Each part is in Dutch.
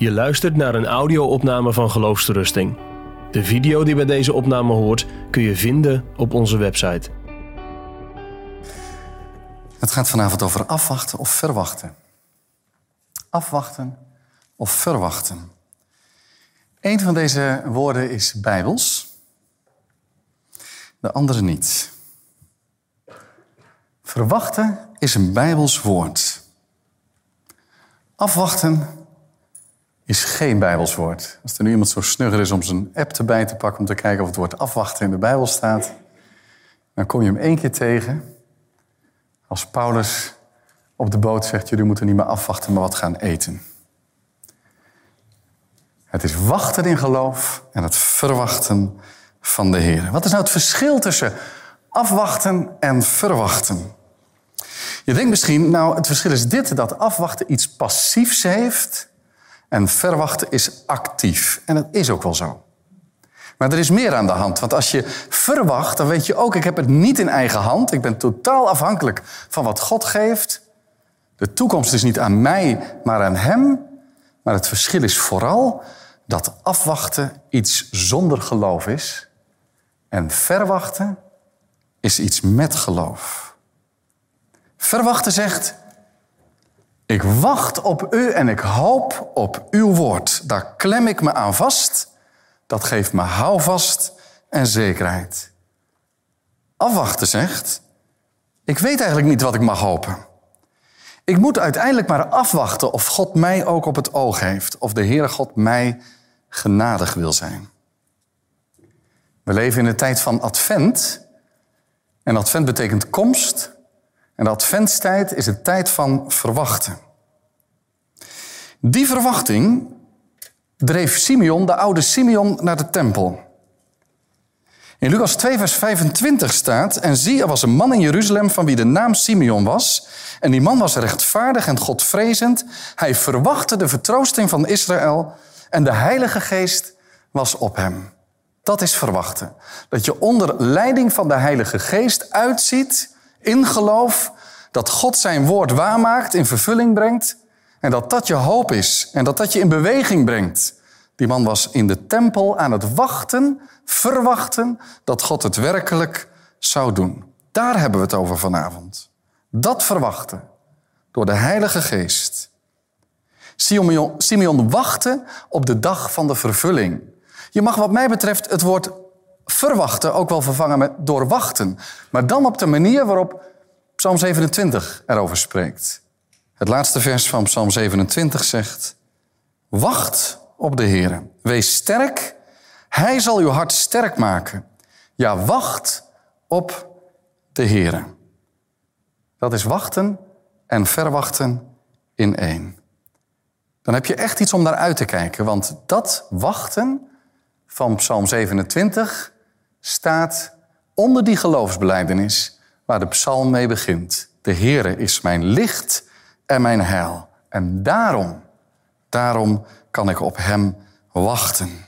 Je luistert naar een audio-opname van Geloofsterusting. De video die bij deze opname hoort kun je vinden op onze website. Het gaat vanavond over afwachten of verwachten. Afwachten of verwachten. Een van deze woorden is bijbels, de andere niet. Verwachten is een bijbels woord. Afwachten is geen bijbels woord. Als er nu iemand zo snugger is om zijn app erbij te pakken om te kijken of het woord afwachten in de Bijbel staat, dan kom je hem één keer tegen. Als Paulus op de boot zegt: Jullie moeten niet meer afwachten, maar wat gaan eten. Het is wachten in geloof en het verwachten van de Heer. Wat is nou het verschil tussen afwachten en verwachten? Je denkt misschien, nou, het verschil is dit: dat afwachten iets passiefs heeft en verwachten is actief. En dat is ook wel zo. Maar er is meer aan de hand. Want als je verwacht, dan weet je ook, ik heb het niet in eigen hand. Ik ben totaal afhankelijk van wat God geeft. De toekomst is niet aan mij, maar aan Hem. Maar het verschil is vooral dat afwachten iets zonder geloof is. En verwachten is iets met geloof. Verwachten zegt, ik wacht op u en ik hoop op uw woord. Daar klem ik me aan vast. Dat geeft me houvast en zekerheid. Afwachten zegt, ik weet eigenlijk niet wat ik mag hopen. Ik moet uiteindelijk maar afwachten of God mij ook op het oog heeft. Of de Heere God mij genadig wil zijn. We leven in een tijd van advent. En advent betekent komst. En de adventstijd is een tijd van verwachten. Die verwachting dreef Simeon, de oude Simeon, naar de tempel. In Lucas 2, vers 25 staat: En zie, er was een man in Jeruzalem van wie de naam Simeon was. En die man was rechtvaardig en godvrezend. Hij verwachtte de vertroosting van Israël. En de Heilige Geest was op hem. Dat is verwachten. Dat je onder leiding van de Heilige Geest uitziet in geloof dat God zijn woord waarmaakt, in vervulling brengt en dat dat je hoop is en dat dat je in beweging brengt. Die man was in de tempel aan het wachten, verwachten dat God het werkelijk zou doen. Daar hebben we het over vanavond. Dat verwachten door de Heilige Geest. Simeon, wachtte op de dag van de vervulling. Je mag wat mij betreft het woord verwachten ook wel vervangen met doorwachten. Maar dan op de manier waarop Psalm 27 erover spreekt. Het laatste vers van Psalm 27 zegt: Wacht op de Heer. Wees sterk. Hij zal uw hart sterk maken. Ja, wacht op de Heer. Dat is wachten en verwachten in één. Dan heb je echt iets om naar uit te kijken, want dat wachten van Psalm 27 staat onder die geloofsbeleidenis waar de psalm mee begint. De Heere is mijn licht en mijn heil. En daarom, daarom kan ik op hem wachten.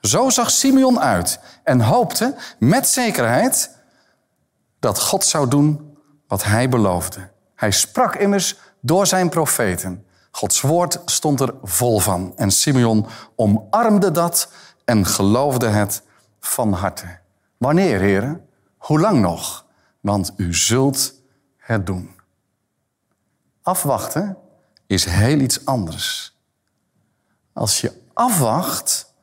Zo zag Simeon uit en hoopte met zekerheid dat God zou doen wat hij beloofde. Hij sprak immers door zijn profeten. Gods woord stond er vol van. En Simeon omarmde dat en geloofde het van harte. Wanneer, heren? Hoe lang nog? Want u zult het doen. Afwachten is heel iets anders. Als je afwacht,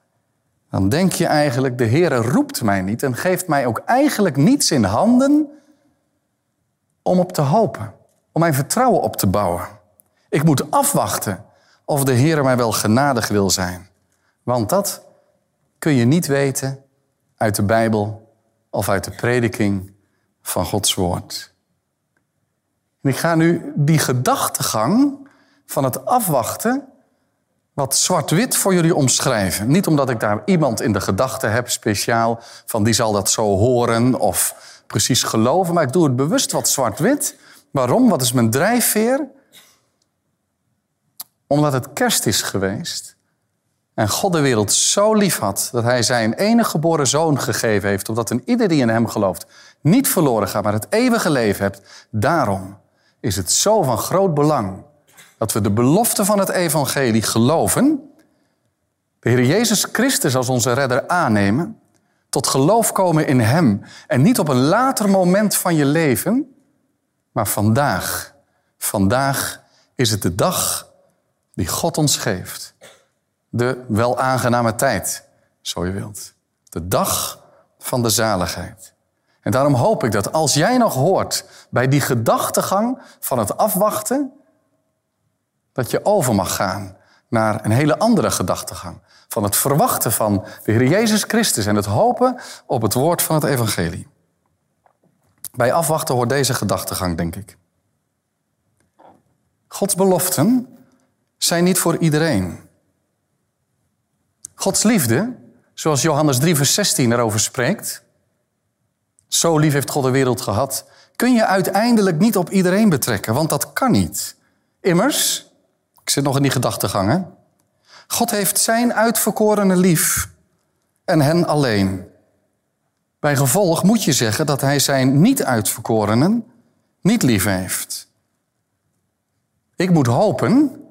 dan denk je eigenlijk, de Heer roept mij niet en geeft mij ook eigenlijk niets in handen om op te hopen, om mijn vertrouwen op te bouwen. Ik moet afwachten of de Heer mij wel genadig wil zijn. Want dat kun je niet weten uit de Bijbel of uit de prediking van Gods Woord. En ik ga nu die gedachtegang van het afwachten wat zwart-wit voor jullie omschrijven. Niet omdat ik daar iemand in de gedachten heb speciaal van die zal dat zo horen of precies geloven, maar ik doe het bewust wat zwart-wit. Waarom? Wat is mijn drijfveer? Omdat het kerst is geweest en God de wereld zo lief had dat hij zijn enige geboren zoon gegeven heeft, opdat een ieder die in hem gelooft niet verloren gaat, maar het eeuwige leven hebt. Daarom is het zo van groot belang dat we de belofte van het evangelie geloven de Heer Jezus Christus als onze redder aannemen, tot geloof komen in Hem en niet op een later moment van je leven, maar vandaag. Vandaag is het de dag die God ons geeft. De wel aangename tijd, zo je wilt. De dag van de zaligheid. En daarom hoop ik dat als jij nog hoort bij die gedachtegang van het afwachten, dat je over mag gaan naar een hele andere gedachtegang. Van het verwachten van de Heer Jezus Christus en het hopen op het woord van het Evangelie. Bij afwachten hoort deze gedachtegang, denk ik. Gods beloften zijn niet voor iedereen. Gods liefde, zoals Johannes 3, vers 16 erover spreekt. Zo lief heeft God de wereld gehad. Kun je uiteindelijk niet op iedereen betrekken, want dat kan niet. Immers, ik zit nog in die gedachtegang, hè? God heeft zijn uitverkorene lief en hen alleen. Bij gevolg moet je zeggen dat hij zijn niet-uitverkorenen niet lief heeft. Ik moet hopen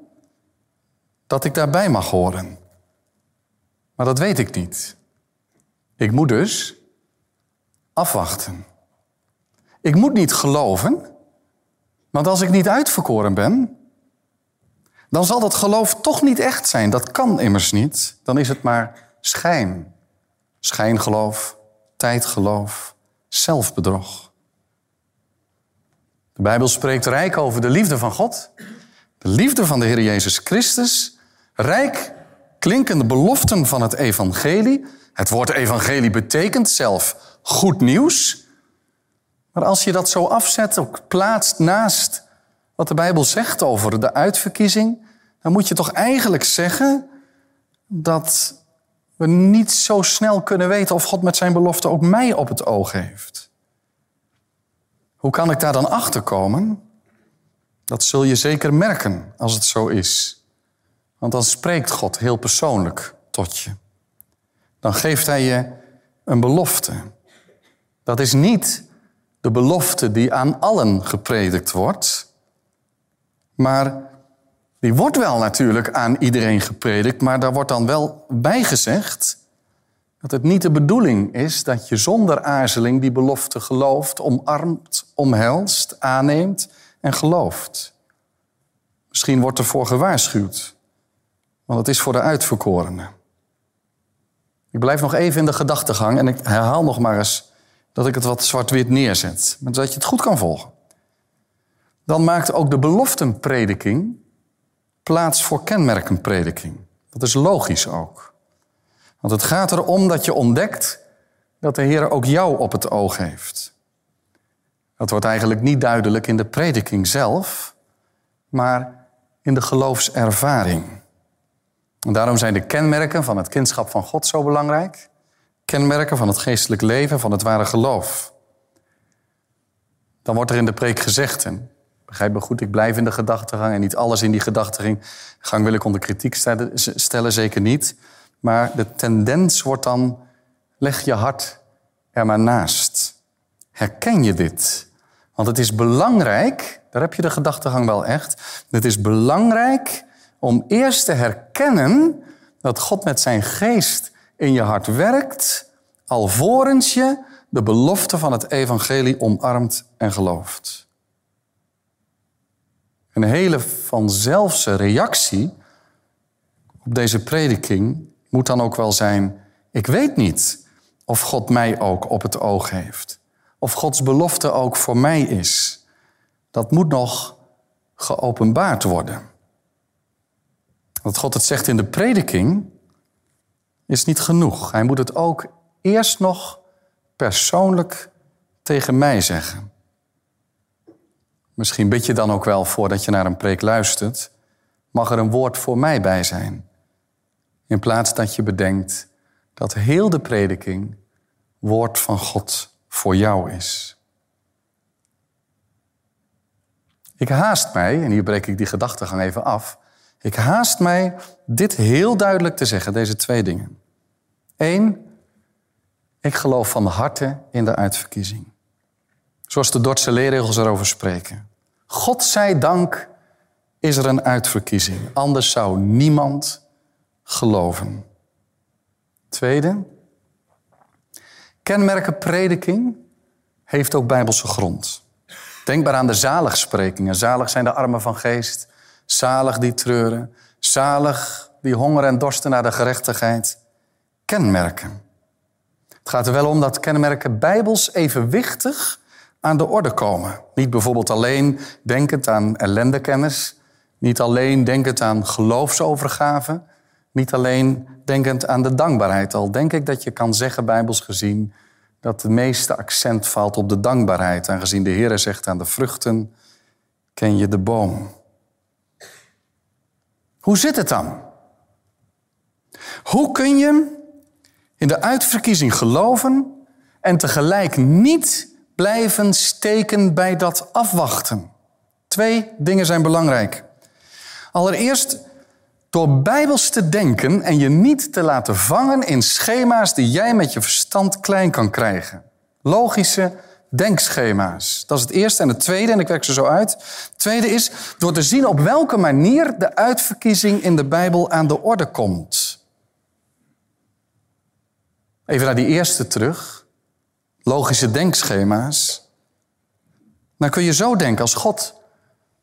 dat ik daarbij mag horen. Maar dat weet ik niet. Ik moet dus afwachten. Ik moet niet geloven, want als ik niet uitverkoren ben, dan zal dat geloof toch niet echt zijn. Dat kan immers niet. Dan is het maar schijn. Schijngeloof, tijdgeloof, zelfbedrog. De Bijbel spreekt rijk over de liefde van God, de liefde van de Heer Jezus Christus, rijk klinkende beloften van het evangelie. Het woord evangelie betekent zelf goed nieuws. Maar als je dat zo afzet, ook plaatst naast wat de Bijbel zegt over de uitverkiezing, dan moet je toch eigenlijk zeggen dat we niet zo snel kunnen weten of God met zijn belofte ook mij op het oog heeft. Hoe kan ik daar dan achter komen? Dat zul je zeker merken als het zo is. Want dan spreekt God heel persoonlijk tot je. Dan geeft Hij je een belofte. Dat is niet de belofte die aan allen gepredikt wordt, maar die wordt wel natuurlijk aan iedereen gepredikt, maar daar wordt dan wel bijgezegd dat het niet de bedoeling is dat je zonder aarzeling die belofte gelooft, omarmt, omhelst, aanneemt en gelooft. Misschien wordt ervoor gewaarschuwd, want het is voor de uitverkorenen. Ik blijf nog even in de gedachtegang en ik herhaal nog maar eens dat ik het wat zwart-wit neerzet, zodat je het goed kan volgen. Dan maakt ook de beloftenprediking plaats voor kenmerkenprediking. Dat is logisch ook. Want het gaat erom dat je ontdekt dat de Heer ook jou op het oog heeft. Dat wordt eigenlijk niet duidelijk in de prediking zelf, maar in de geloofservaring. En daarom zijn de kenmerken van het kindschap van God zo belangrijk. Kenmerken van het geestelijk leven, van het ware geloof. Dan wordt er in de preek gezegd, en begrijp me goed, ik blijf in de gedachtegang en niet alles in die gedachtegang wil ik onder kritiek stellen, zeker niet. Maar de tendens wordt dan, leg je hart er maar naast. Herken je dit? Want het is belangrijk, daar heb je de gedachtegang wel echt, het is belangrijk om eerst te herkennen dat God met zijn geest in je hart werkt, alvorens je de belofte van het evangelie omarmt en gelooft. Een hele vanzelfse reactie op deze prediking moet dan ook wel zijn: ik weet niet of God mij ook op het oog heeft. Of Gods belofte ook voor mij is. Dat moet nog geopenbaard worden. Dat God het zegt in de prediking is niet genoeg. Hij moet het ook eerst nog persoonlijk tegen mij zeggen. Misschien bid je dan ook wel voordat je naar een preek luistert, mag er een woord voor mij bij zijn. In plaats dat je bedenkt dat heel de prediking woord van God voor jou is. Ik haast mij, en hier breek ik die gedachtegang even af. Ik haast mij dit heel duidelijk te zeggen, deze twee dingen. Eén, ik geloof van harte in de uitverkiezing. Zoals de Dordtse leerregels erover spreken. God zij dank is er een uitverkiezing. Anders zou niemand geloven. Tweede, kenmerkenprediking heeft ook bijbelse grond. Denk maar aan de zaligsprekingen. Zalig zijn de armen van geest. Zalig die treuren. Zalig die honger en dorsten naar de gerechtigheid. Kenmerken. Het gaat er wel om dat kenmerken bijbels evenwichtig aan de orde komen. Niet bijvoorbeeld alleen denkend aan ellendekennis. Niet alleen denkend aan geloofsovergave. Niet alleen denkend aan de dankbaarheid. Al denk ik dat je kan zeggen, bijbels gezien, dat het meeste accent valt op de dankbaarheid. Aangezien de Heer zegt aan de vruchten, ken je de boom. Hoe zit het dan? Hoe kun je in de uitverkiezing geloven en tegelijk niet blijven steken bij dat afwachten? Twee dingen zijn belangrijk. Allereerst door bijbels te denken en je niet te laten vangen in schema's die jij met je verstand klein kan krijgen. Logische denkschema's. Dat is het eerste. En het tweede, en ik werk ze zo uit. Het tweede is door te zien op welke manier de uitverkiezing in de Bijbel aan de orde komt. Even naar die eerste terug. Logische denkschema's. Dan kun je zo denken, als God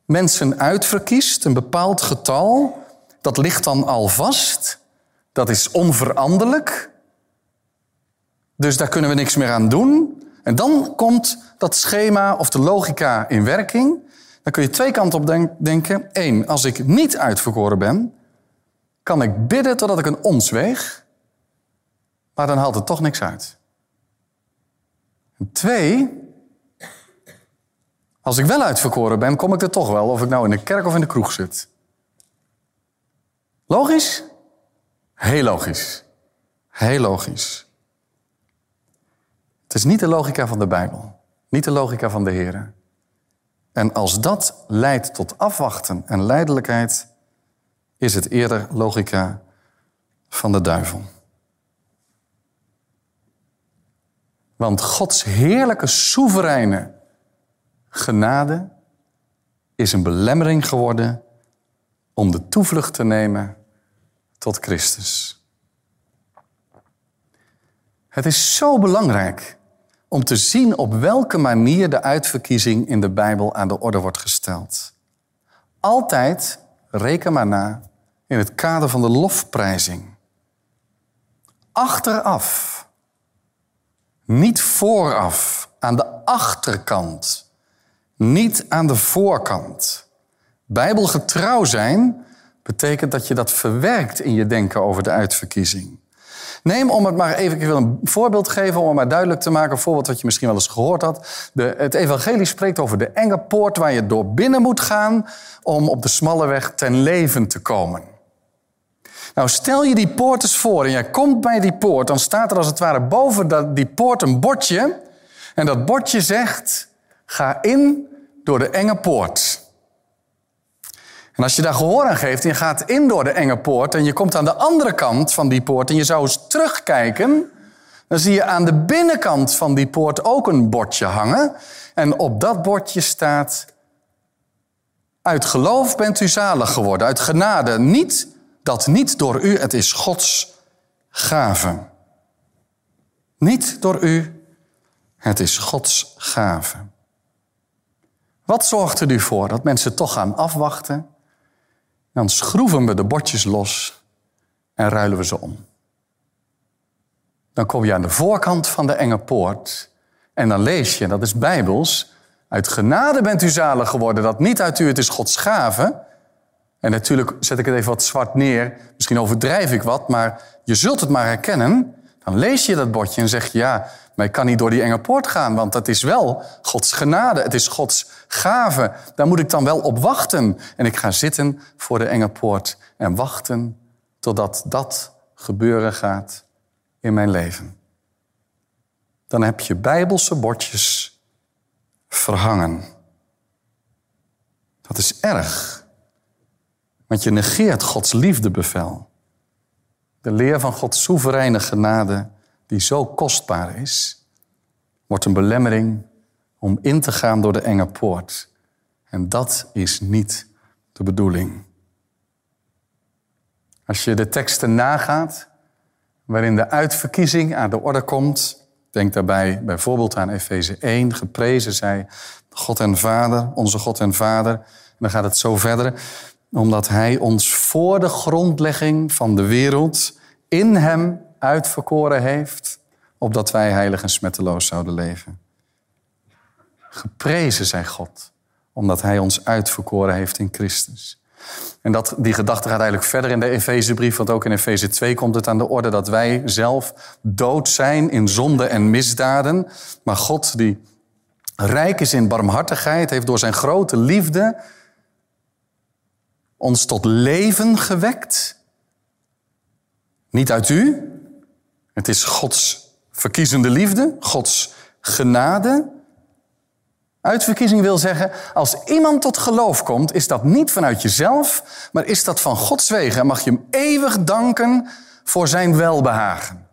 mensen uitverkiest, een bepaald getal, dat ligt dan al vast. Dat is onveranderlijk. Dus daar kunnen we niks meer aan doen. En dan komt dat schema of de logica in werking. Dan kun je twee kanten op denken. Eén, als ik niet uitverkoren ben, kan ik bidden totdat ik een ons weeg. Maar dan haalt het toch niks uit. En twee, als ik wel uitverkoren ben, kom ik er toch wel, of ik nou in de kerk of in de kroeg zit. Logisch? Heel logisch. Heel logisch. Het is niet de logica van de Bijbel. Niet de logica van de Heer. En als dat leidt tot afwachten en leidelijkheid, is het eerder logica van de duivel. Want Gods heerlijke, soevereine genade is een belemmering geworden om de toevlucht te nemen tot Christus. Het is zo belangrijk om te zien op welke manier de uitverkiezing in de Bijbel aan de orde wordt gesteld. Altijd, reken maar na, in het kader van de lofprijzing. Achteraf, niet vooraf, aan de achterkant, niet aan de voorkant. Bijbelgetrouw zijn betekent dat je dat verwerkt in je denken over de uitverkiezing. Neem om het maar even, ik wil een voorbeeld geven om het maar duidelijk te maken, een voorbeeld wat je misschien wel eens gehoord had. De, het evangelie spreekt over de enge poort waar je door binnen moet gaan om op de smalle weg ten leven te komen. Nou, stel je die poort eens voor en jij komt bij die poort, dan staat er als het ware boven die poort een bordje. En dat bordje zegt, ga in door de enge poort. En als je daar gehoor aan geeft en je gaat in door de enge poort en je komt aan de andere kant van die poort en je zou eens terugkijken, dan zie je aan de binnenkant van die poort ook een bordje hangen. En op dat bordje staat, uit geloof bent u zalig geworden, uit genade. Niet dat niet door u, het is Gods gave. Niet door u, het is Gods gave. Wat zorgt er nu voor dat mensen toch gaan afwachten dan schroeven we de bordjes los en ruilen we ze om. Dan kom je aan de voorkant van de enge poort en dan lees je, dat is bijbels, uit genade bent u zalig geworden, dat niet uit u, het is Gods gave. En natuurlijk zet ik het even wat zwart neer, misschien overdrijf ik wat, maar je zult het maar herkennen. Dan lees je dat bordje en zeg je, ja, maar ik kan niet door die enge poort gaan, want dat is wel Gods genade. Het is Gods gave. Daar moet ik dan wel op wachten. En ik ga zitten voor de enge poort en wachten totdat dat gebeuren gaat in mijn leven. Dan heb je bijbelse bordjes verhangen. Dat is erg, want je negeert Gods liefdebevel. De leer van Gods soevereine genade die zo kostbaar is, wordt een belemmering om in te gaan door de enge poort. En dat is niet de bedoeling. Als je de teksten nagaat, waarin de uitverkiezing aan de orde komt. Denk daarbij bijvoorbeeld aan Efeze 1, geprezen zij God en Vader, onze God en Vader. En dan gaat het zo verder, omdat Hij ons voor de grondlegging van de wereld in Hem uitverkoren heeft, opdat wij heilig en smetteloos zouden leven. Geprezen zij God, omdat Hij ons uitverkoren heeft in Christus. En dat, die gedachte gaat eigenlijk verder in de Efezebrief, want ook in Efeze 2 komt het aan de orde dat wij zelf dood zijn in zonde en misdaden. Maar God, die rijk is in barmhartigheid, heeft door zijn grote liefde ons tot leven gewekt. Niet uit u, het is Gods verkiezende liefde, Gods genade. Uitverkiezing wil zeggen, als iemand tot geloof komt, is dat niet vanuit jezelf, maar is dat van Gods wegen. En mag je hem eeuwig danken voor zijn welbehagen.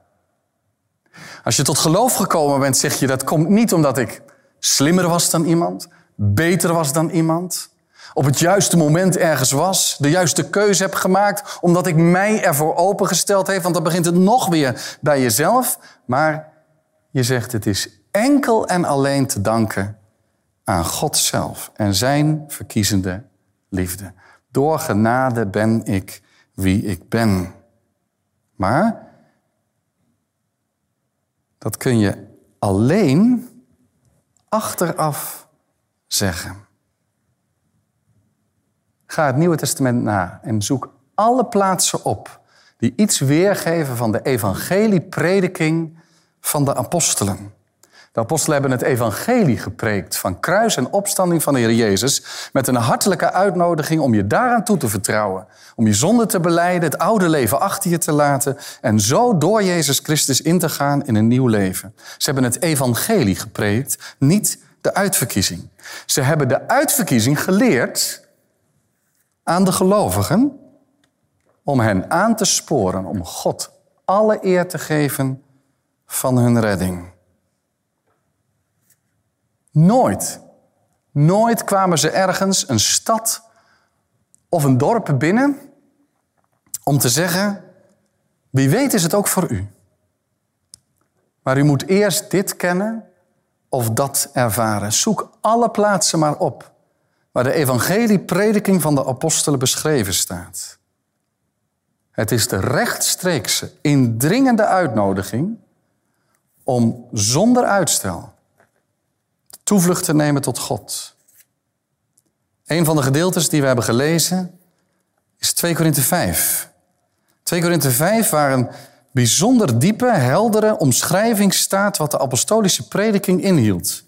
Als je tot geloof gekomen bent, zeg je dat komt niet omdat ik slimmer was dan iemand, beter was dan iemand, op het juiste moment ergens was, de juiste keuze heb gemaakt, omdat ik mij ervoor opengesteld heb, want dan begint het nog weer bij jezelf. Maar je zegt het is enkel en alleen te danken aan God zelf en zijn verkiezende liefde. Door genade ben ik wie ik ben. Maar dat kun je alleen achteraf zeggen. Ga het Nieuwe Testament na en zoek alle plaatsen op die iets weergeven van de evangelieprediking van de apostelen. De apostelen hebben het evangelie gepreekt van kruis en opstanding van de Heer Jezus met een hartelijke uitnodiging om je daaraan toe te vertrouwen. Om je zonde te beleiden, het oude leven achter je te laten en zo door Jezus Christus in te gaan in een nieuw leven. Ze hebben het evangelie gepreekt, niet de uitverkiezing. Ze hebben de uitverkiezing geleerd aan de gelovigen om hen aan te sporen om God alle eer te geven van hun redding. Nooit, nooit kwamen ze ergens een stad of een dorp binnen om te zeggen, wie weet is het ook voor u. Maar u moet eerst dit kennen of dat ervaren. Zoek alle plaatsen maar op waar de evangelieprediking van de apostelen beschreven staat. Het is de rechtstreekse, indringende uitnodiging om zonder uitstel toevlucht te nemen tot God. Een van de gedeeltes die we hebben gelezen is 2 Korinthe 5. 2 Korinthe 5, waar een bijzonder diepe, heldere omschrijving staat wat de apostolische prediking inhield.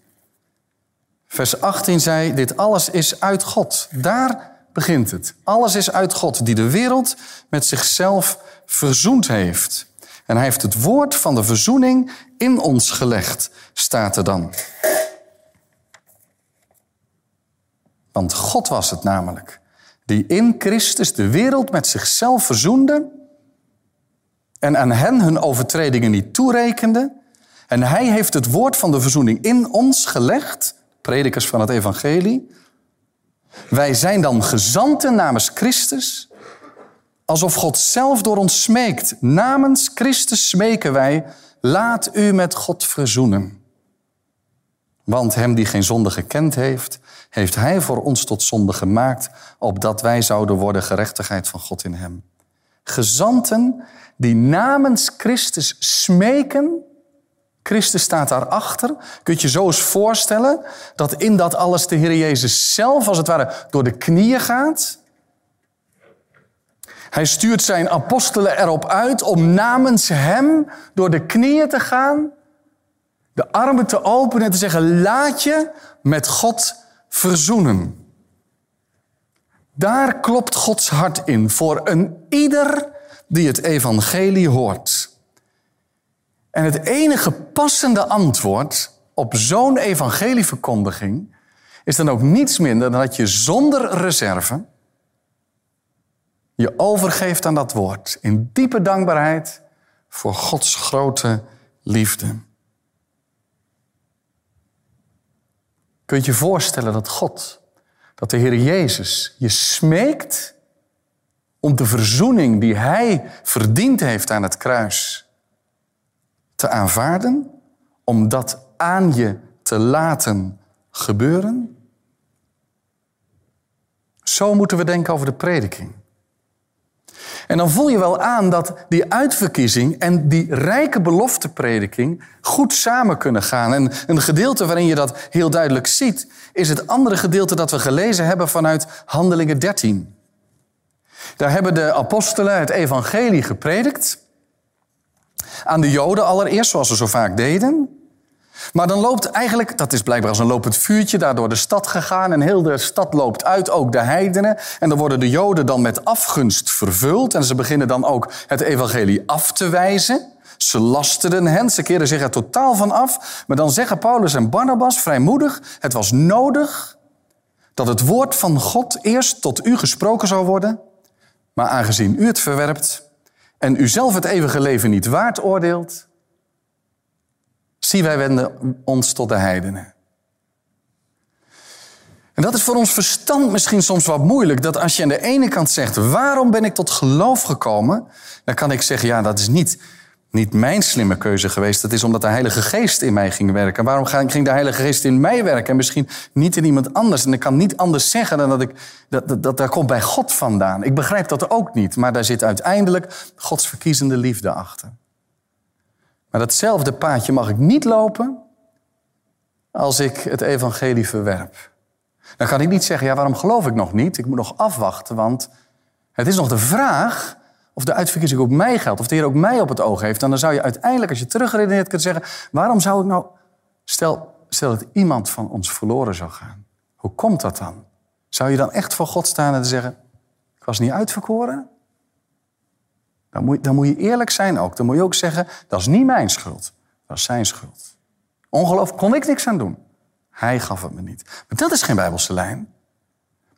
Vers 18 zei, dit alles is uit God. Daar begint het. Alles is uit God, die de wereld met zichzelf verzoend heeft. En hij heeft het woord van de verzoening in ons gelegd, staat er dan. Want God was het namelijk, die in Christus de wereld met zichzelf verzoende en aan hen hun overtredingen niet toerekende. En hij heeft het woord van de verzoening in ons gelegd, predikers van het evangelie. Wij zijn dan gezanten namens Christus, alsof God zelf door ons smeekt. Namens Christus smeken wij, laat u met God verzoenen. Want hem die geen zonde gekend heeft, heeft hij voor ons tot zonde gemaakt, opdat wij zouden worden gerechtigheid van God in hem. Gezanten die namens Christus smeken. Christus staat daarachter. Kun je je zo eens voorstellen dat in dat alles de Heer Jezus zelf, als het ware, door de knieën gaat? Hij stuurt zijn apostelen erop uit om namens Hem door de knieën te gaan, de armen te openen en te zeggen: laat je met God verzoenen. Daar klopt Gods hart in voor een ieder die het evangelie hoort. En het enige passende antwoord op zo'n evangelieverkondiging is dan ook niets minder dan dat je zonder reserve je overgeeft aan dat woord in diepe dankbaarheid voor Gods grote liefde. Kun je je voorstellen dat God, dat de Heer Jezus je smeekt om de verzoening die Hij verdiend heeft aan het kruis te aanvaarden, om dat aan je te laten gebeuren? Zo moeten we denken over de prediking. En dan voel je wel aan dat die uitverkiezing en die rijke belofteprediking goed samen kunnen gaan. En een gedeelte waarin je dat heel duidelijk ziet, is het andere gedeelte dat we gelezen hebben vanuit Handelingen 13. Daar hebben de apostelen het evangelie gepredikt. Aan de Joden allereerst, zoals ze zo vaak deden. Maar dan loopt eigenlijk, dat is blijkbaar als een lopend vuurtje, daar door de stad gegaan. En heel de stad loopt uit, ook de heidenen. En dan worden de Joden dan met afgunst vervuld. En ze beginnen dan ook het evangelie af te wijzen. Ze lasteren hen, ze keren zich er totaal van af. Maar dan zeggen Paulus en Barnabas vrijmoedig: het was nodig dat het woord van God eerst tot u gesproken zou worden. Maar aangezien u het verwerpt en u zelf het eeuwige leven niet waard oordeelt, Zie, wij wenden ons tot de heidenen. En dat is voor ons verstand misschien soms wat moeilijk. Dat als je aan de ene kant zegt, waarom ben ik tot geloof gekomen? Dan kan ik zeggen, ja, dat is niet, niet mijn slimme keuze geweest. Dat is omdat de Heilige Geest in mij ging werken. Waarom ging de Heilige Geest in mij werken en misschien niet in iemand anders? En ik kan niet anders zeggen dan dat ik, dat, dat, dat, dat komt bij God vandaan. Ik begrijp dat ook niet, maar daar zit uiteindelijk Gods verkiezende liefde achter. Maar datzelfde paadje mag ik niet lopen als ik het evangelie verwerp. Dan kan ik niet zeggen, ja, waarom geloof ik nog niet? Ik moet nog afwachten, want het is nog de vraag of de uitverkiezing ook mij geldt, of de Heer ook mij op het oog heeft. Dan zou je uiteindelijk, als je terugredeneert, kunnen zeggen, waarom zou ik nou, stel, stel dat iemand van ons verloren zou gaan. Hoe komt dat dan? Zou je dan echt voor God staan en zeggen, ik was niet uitverkoren? Dan moet, dan moet je eerlijk zijn ook. Dan moet je ook zeggen, dat is niet mijn schuld. Dat is zijn schuld. Ongeloof kon ik niks aan doen. Hij gaf het me niet. Maar dat is geen bijbelse lijn.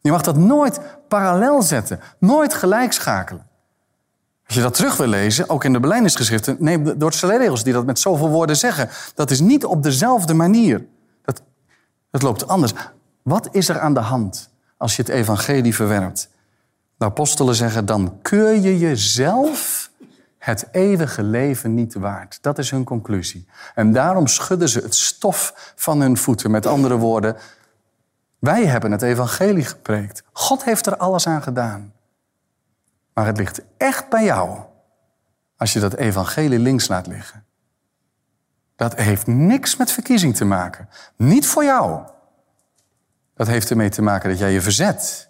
Je mag dat nooit parallel zetten. Nooit gelijk schakelen. Als je dat terug wil lezen, ook in de beleidingsgeschriften, neem de regels die dat met zoveel woorden zeggen. Dat is niet op dezelfde manier. Dat, dat loopt anders. Wat is er aan de hand als je het evangelie verwerpt? De apostelen zeggen, dan keur je jezelf het eeuwige leven niet waard. Dat is hun conclusie. En daarom schudden ze het stof van hun voeten. Met andere woorden, wij hebben het evangelie gepreekt. God heeft er alles aan gedaan. Maar het ligt echt bij jou als je dat evangelie links laat liggen. Dat heeft niks met verkiezing te maken. Niet voor jou. Dat heeft ermee te maken dat jij je verzet.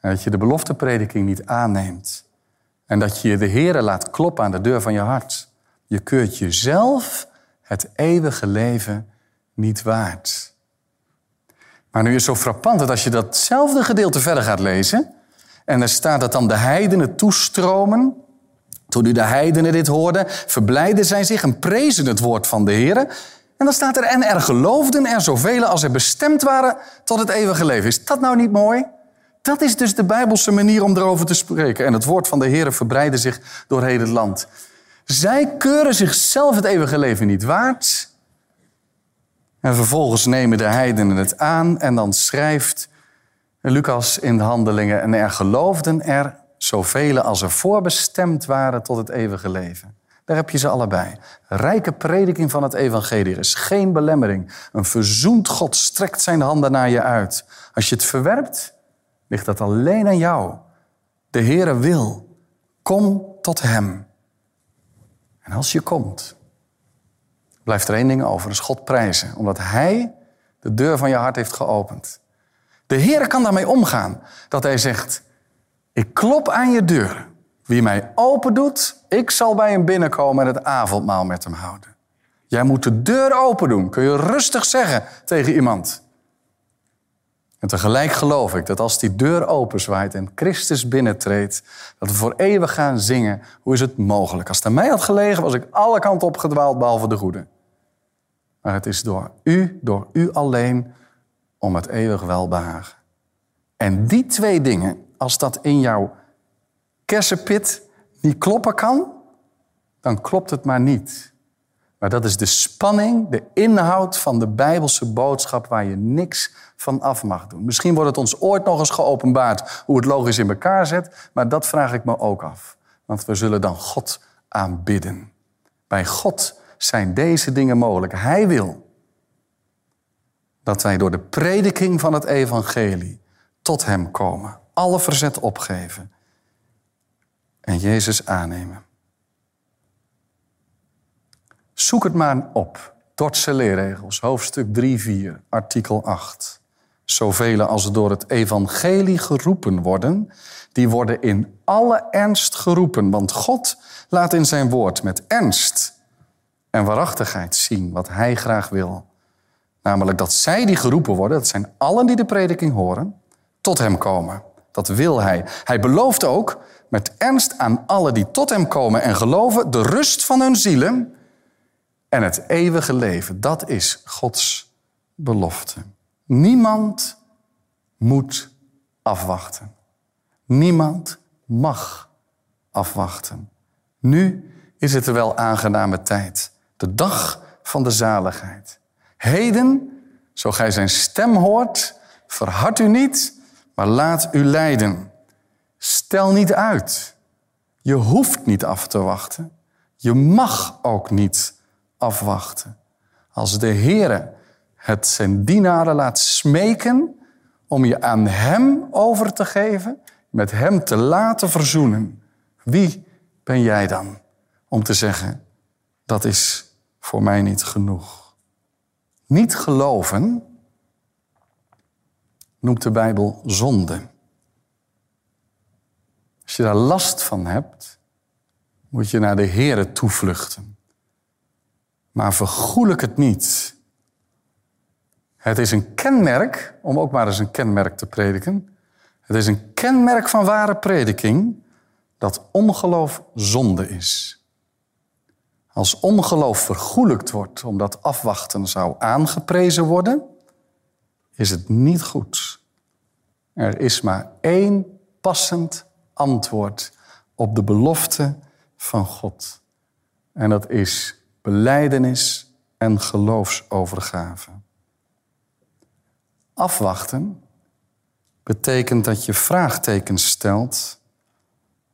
Dat je de belofteprediking niet aanneemt. En dat je de Heer laat kloppen aan de deur van je hart. Je keurt jezelf het eeuwige leven niet waard. Maar nu is het zo frappant dat als je datzelfde gedeelte verder gaat lezen. En er staat dat dan de heidenen toestromen. Toen nu de heidenen dit hoorden, verblijden zij zich en prezen het woord van de Heer. En dan staat er, en er geloofden er zoveel als er bestemd waren tot het eeuwige leven. Is dat nou niet mooi? Dat is dus de Bijbelse manier om erover te spreken. En het woord van de Heer verbreidde zich door heel het land. Zij keuren zichzelf het eeuwige leven niet waard. En vervolgens nemen de heidenen het aan en dan schrijft Lucas in de handelingen... en er geloofden er zoveel als er voorbestemd waren tot het eeuwige leven. Daar heb je ze allebei. Rijke prediking van het evangelie. Er is geen belemmering. Een verzoend God strekt zijn handen naar je uit. Als je het verwerpt, ligt dat alleen aan jou. De Heere wil. Kom tot Hem. En als je komt, blijft er één ding over, is God prijzen. Omdat Hij de deur van je hart heeft geopend. De Heere kan daarmee omgaan. Dat Hij zegt, ik klop aan je deur. Wie mij open doet, ik zal bij hem binnenkomen en het avondmaal met hem houden. Jij moet de deur open doen, kun je rustig zeggen tegen iemand. En tegelijk geloof ik dat als die deur openzwaait en Christus binnentreedt, dat we voor eeuwig gaan zingen. Hoe is het mogelijk? Als het aan mij had gelegen, was ik alle kanten opgedwaald behalve de goede. Maar het is door u, door u alleen, om het eeuwig welbehagen. En die twee dingen, als dat in jouw kersenpit niet kloppen kan, dan klopt het maar niet. Maar dat is de spanning, de inhoud van de Bijbelse boodschap waar je niks van af mag doen. Misschien wordt het ons ooit nog eens geopenbaard hoe het logisch in elkaar zet, maar dat vraag ik me ook af. Want we zullen dan God aanbidden. Bij God zijn deze dingen mogelijk. Hij wil dat wij door de prediking van het evangelie tot Hem komen. Alle verzet opgeven en Jezus aannemen. Zoek het maar op. Dordtse leerregels, hoofdstuk 3, 4, artikel 8. Zoveel als door het evangelie geroepen worden, die worden in alle ernst geroepen. Want God laat in zijn woord met ernst en waarachtigheid zien wat hij graag wil. Namelijk dat zij die geroepen worden, dat zijn allen die de prediking horen, tot hem komen. Dat wil hij. Hij belooft ook met ernst aan allen die tot hem komen en geloven de rust van hun zielen en het eeuwige leven. Dat is Gods belofte. Niemand moet afwachten. Niemand mag afwachten. Nu is het er wel aangename tijd. De dag van de zaligheid. Heden, zo gij zijn stem hoort, verhard u niet, maar laat u leiden. Stel niet uit. Je hoeft niet af te wachten. Je mag ook niet afwachten. Als de Heere het zijn dienaren laat smeken om je aan Hem over te geven, met Hem te laten verzoenen, wie ben jij dan om te zeggen, dat is voor mij niet genoeg? Niet geloven noemt de Bijbel zonde. Als je daar last van hebt, moet je naar de Heere toevluchten. Maar vergoelijk het niet. Het is een kenmerk, om ook maar eens een kenmerk te prediken. Het is een kenmerk van ware prediking dat ongeloof zonde is. Als ongeloof vergoelijkt wordt omdat afwachten zou aangeprezen worden, is het niet goed. Er is maar één passend antwoord op de belofte van God. En dat is beleidenis en geloofsovergave. Afwachten betekent dat je vraagtekens stelt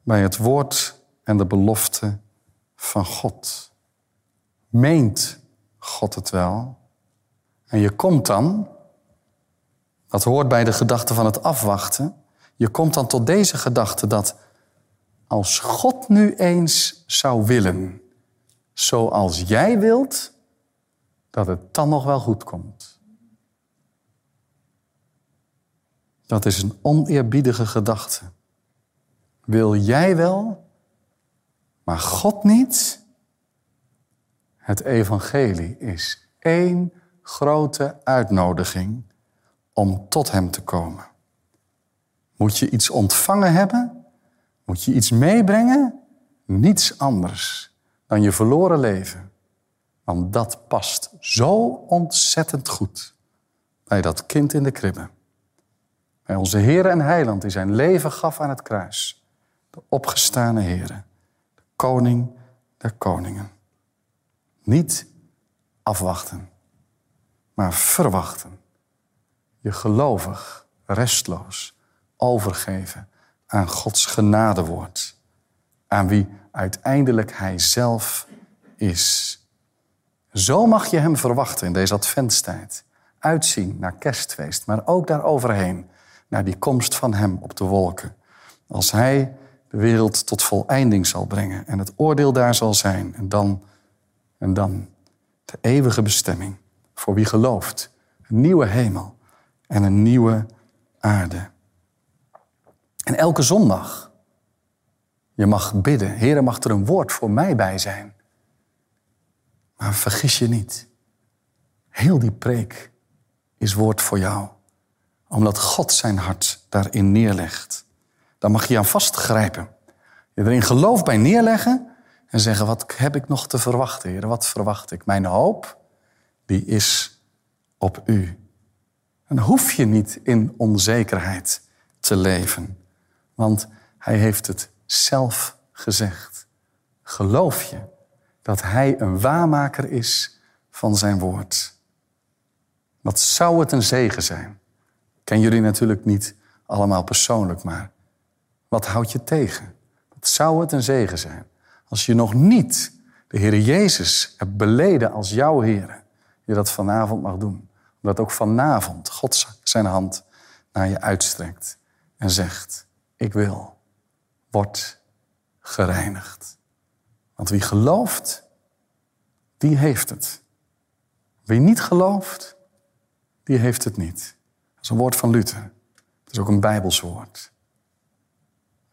bij het woord en de belofte van God. Meent God het wel? En je komt dan, dat hoort bij de gedachte van het afwachten, je komt dan tot deze gedachte dat als God nu eens zou willen, zoals jij wilt, dat het dan nog wel goed komt. Dat is een oneerbiedige gedachte. Wil jij wel, maar God niet? Het evangelie is één grote uitnodiging om tot Hem te komen. Moet je iets ontvangen hebben? Moet je iets meebrengen? Niets anders dan je verloren leven. Want dat past zo ontzettend goed bij dat kind in de kribbe. Bij onze Heer en Heiland die zijn leven gaf aan het kruis. De opgestane Heer, de koning der koningen. Niet afwachten, maar verwachten. Je gelovig, restloos overgeven aan Gods genadewoord. Aan wie uiteindelijk Hij zelf is. Zo mag je Hem verwachten in deze adventstijd. Uitzien naar kerstfeest, maar ook daaroverheen. Naar die komst van Hem op de wolken. Als Hij de wereld tot voleinding zal brengen en het oordeel daar zal zijn. En dan, en dan de eeuwige bestemming voor wie gelooft. Een nieuwe hemel en een nieuwe aarde. En elke zondag, je mag bidden, Heer, mag er een woord voor mij bij zijn. Maar vergis je niet, heel die preek is woord voor jou. Omdat God zijn hart daarin neerlegt. Daar mag je aan vastgrijpen. Je erin geloof bij neerleggen en zeggen, wat heb ik nog te verwachten, Heer? Wat verwacht ik? Mijn hoop, die is op u. En hoef je niet in onzekerheid te leven. Want hij heeft het zelf gezegd. Geloof je dat hij een waarmaker is van zijn woord? Wat zou het een zegen zijn? Ken jullie natuurlijk niet allemaal persoonlijk, maar wat houdt je tegen? Wat zou het een zegen zijn als je nog niet de Heer Jezus hebt beleden als jouw Heer, je dat vanavond mag doen. Omdat ook vanavond God zijn hand naar je uitstrekt en zegt, ik wil, word gereinigd. Want wie gelooft, die heeft het. Wie niet gelooft, die heeft het niet. Dat is een woord van Luther. Het is ook een Bijbels woord.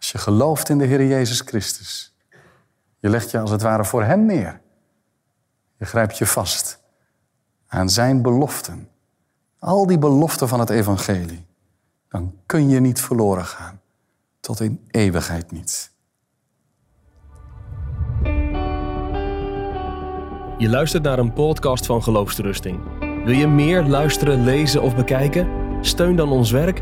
Als je gelooft in de Heer Jezus Christus, je legt je als het ware voor Hem neer. Je grijpt je vast aan Zijn beloften. Al die beloften van het Evangelie. Dan kun je niet verloren gaan. Tot in eeuwigheid niet. Je luistert naar een podcast van Geloofsterusting. Wil je meer luisteren, lezen of bekijken? Steun dan ons werk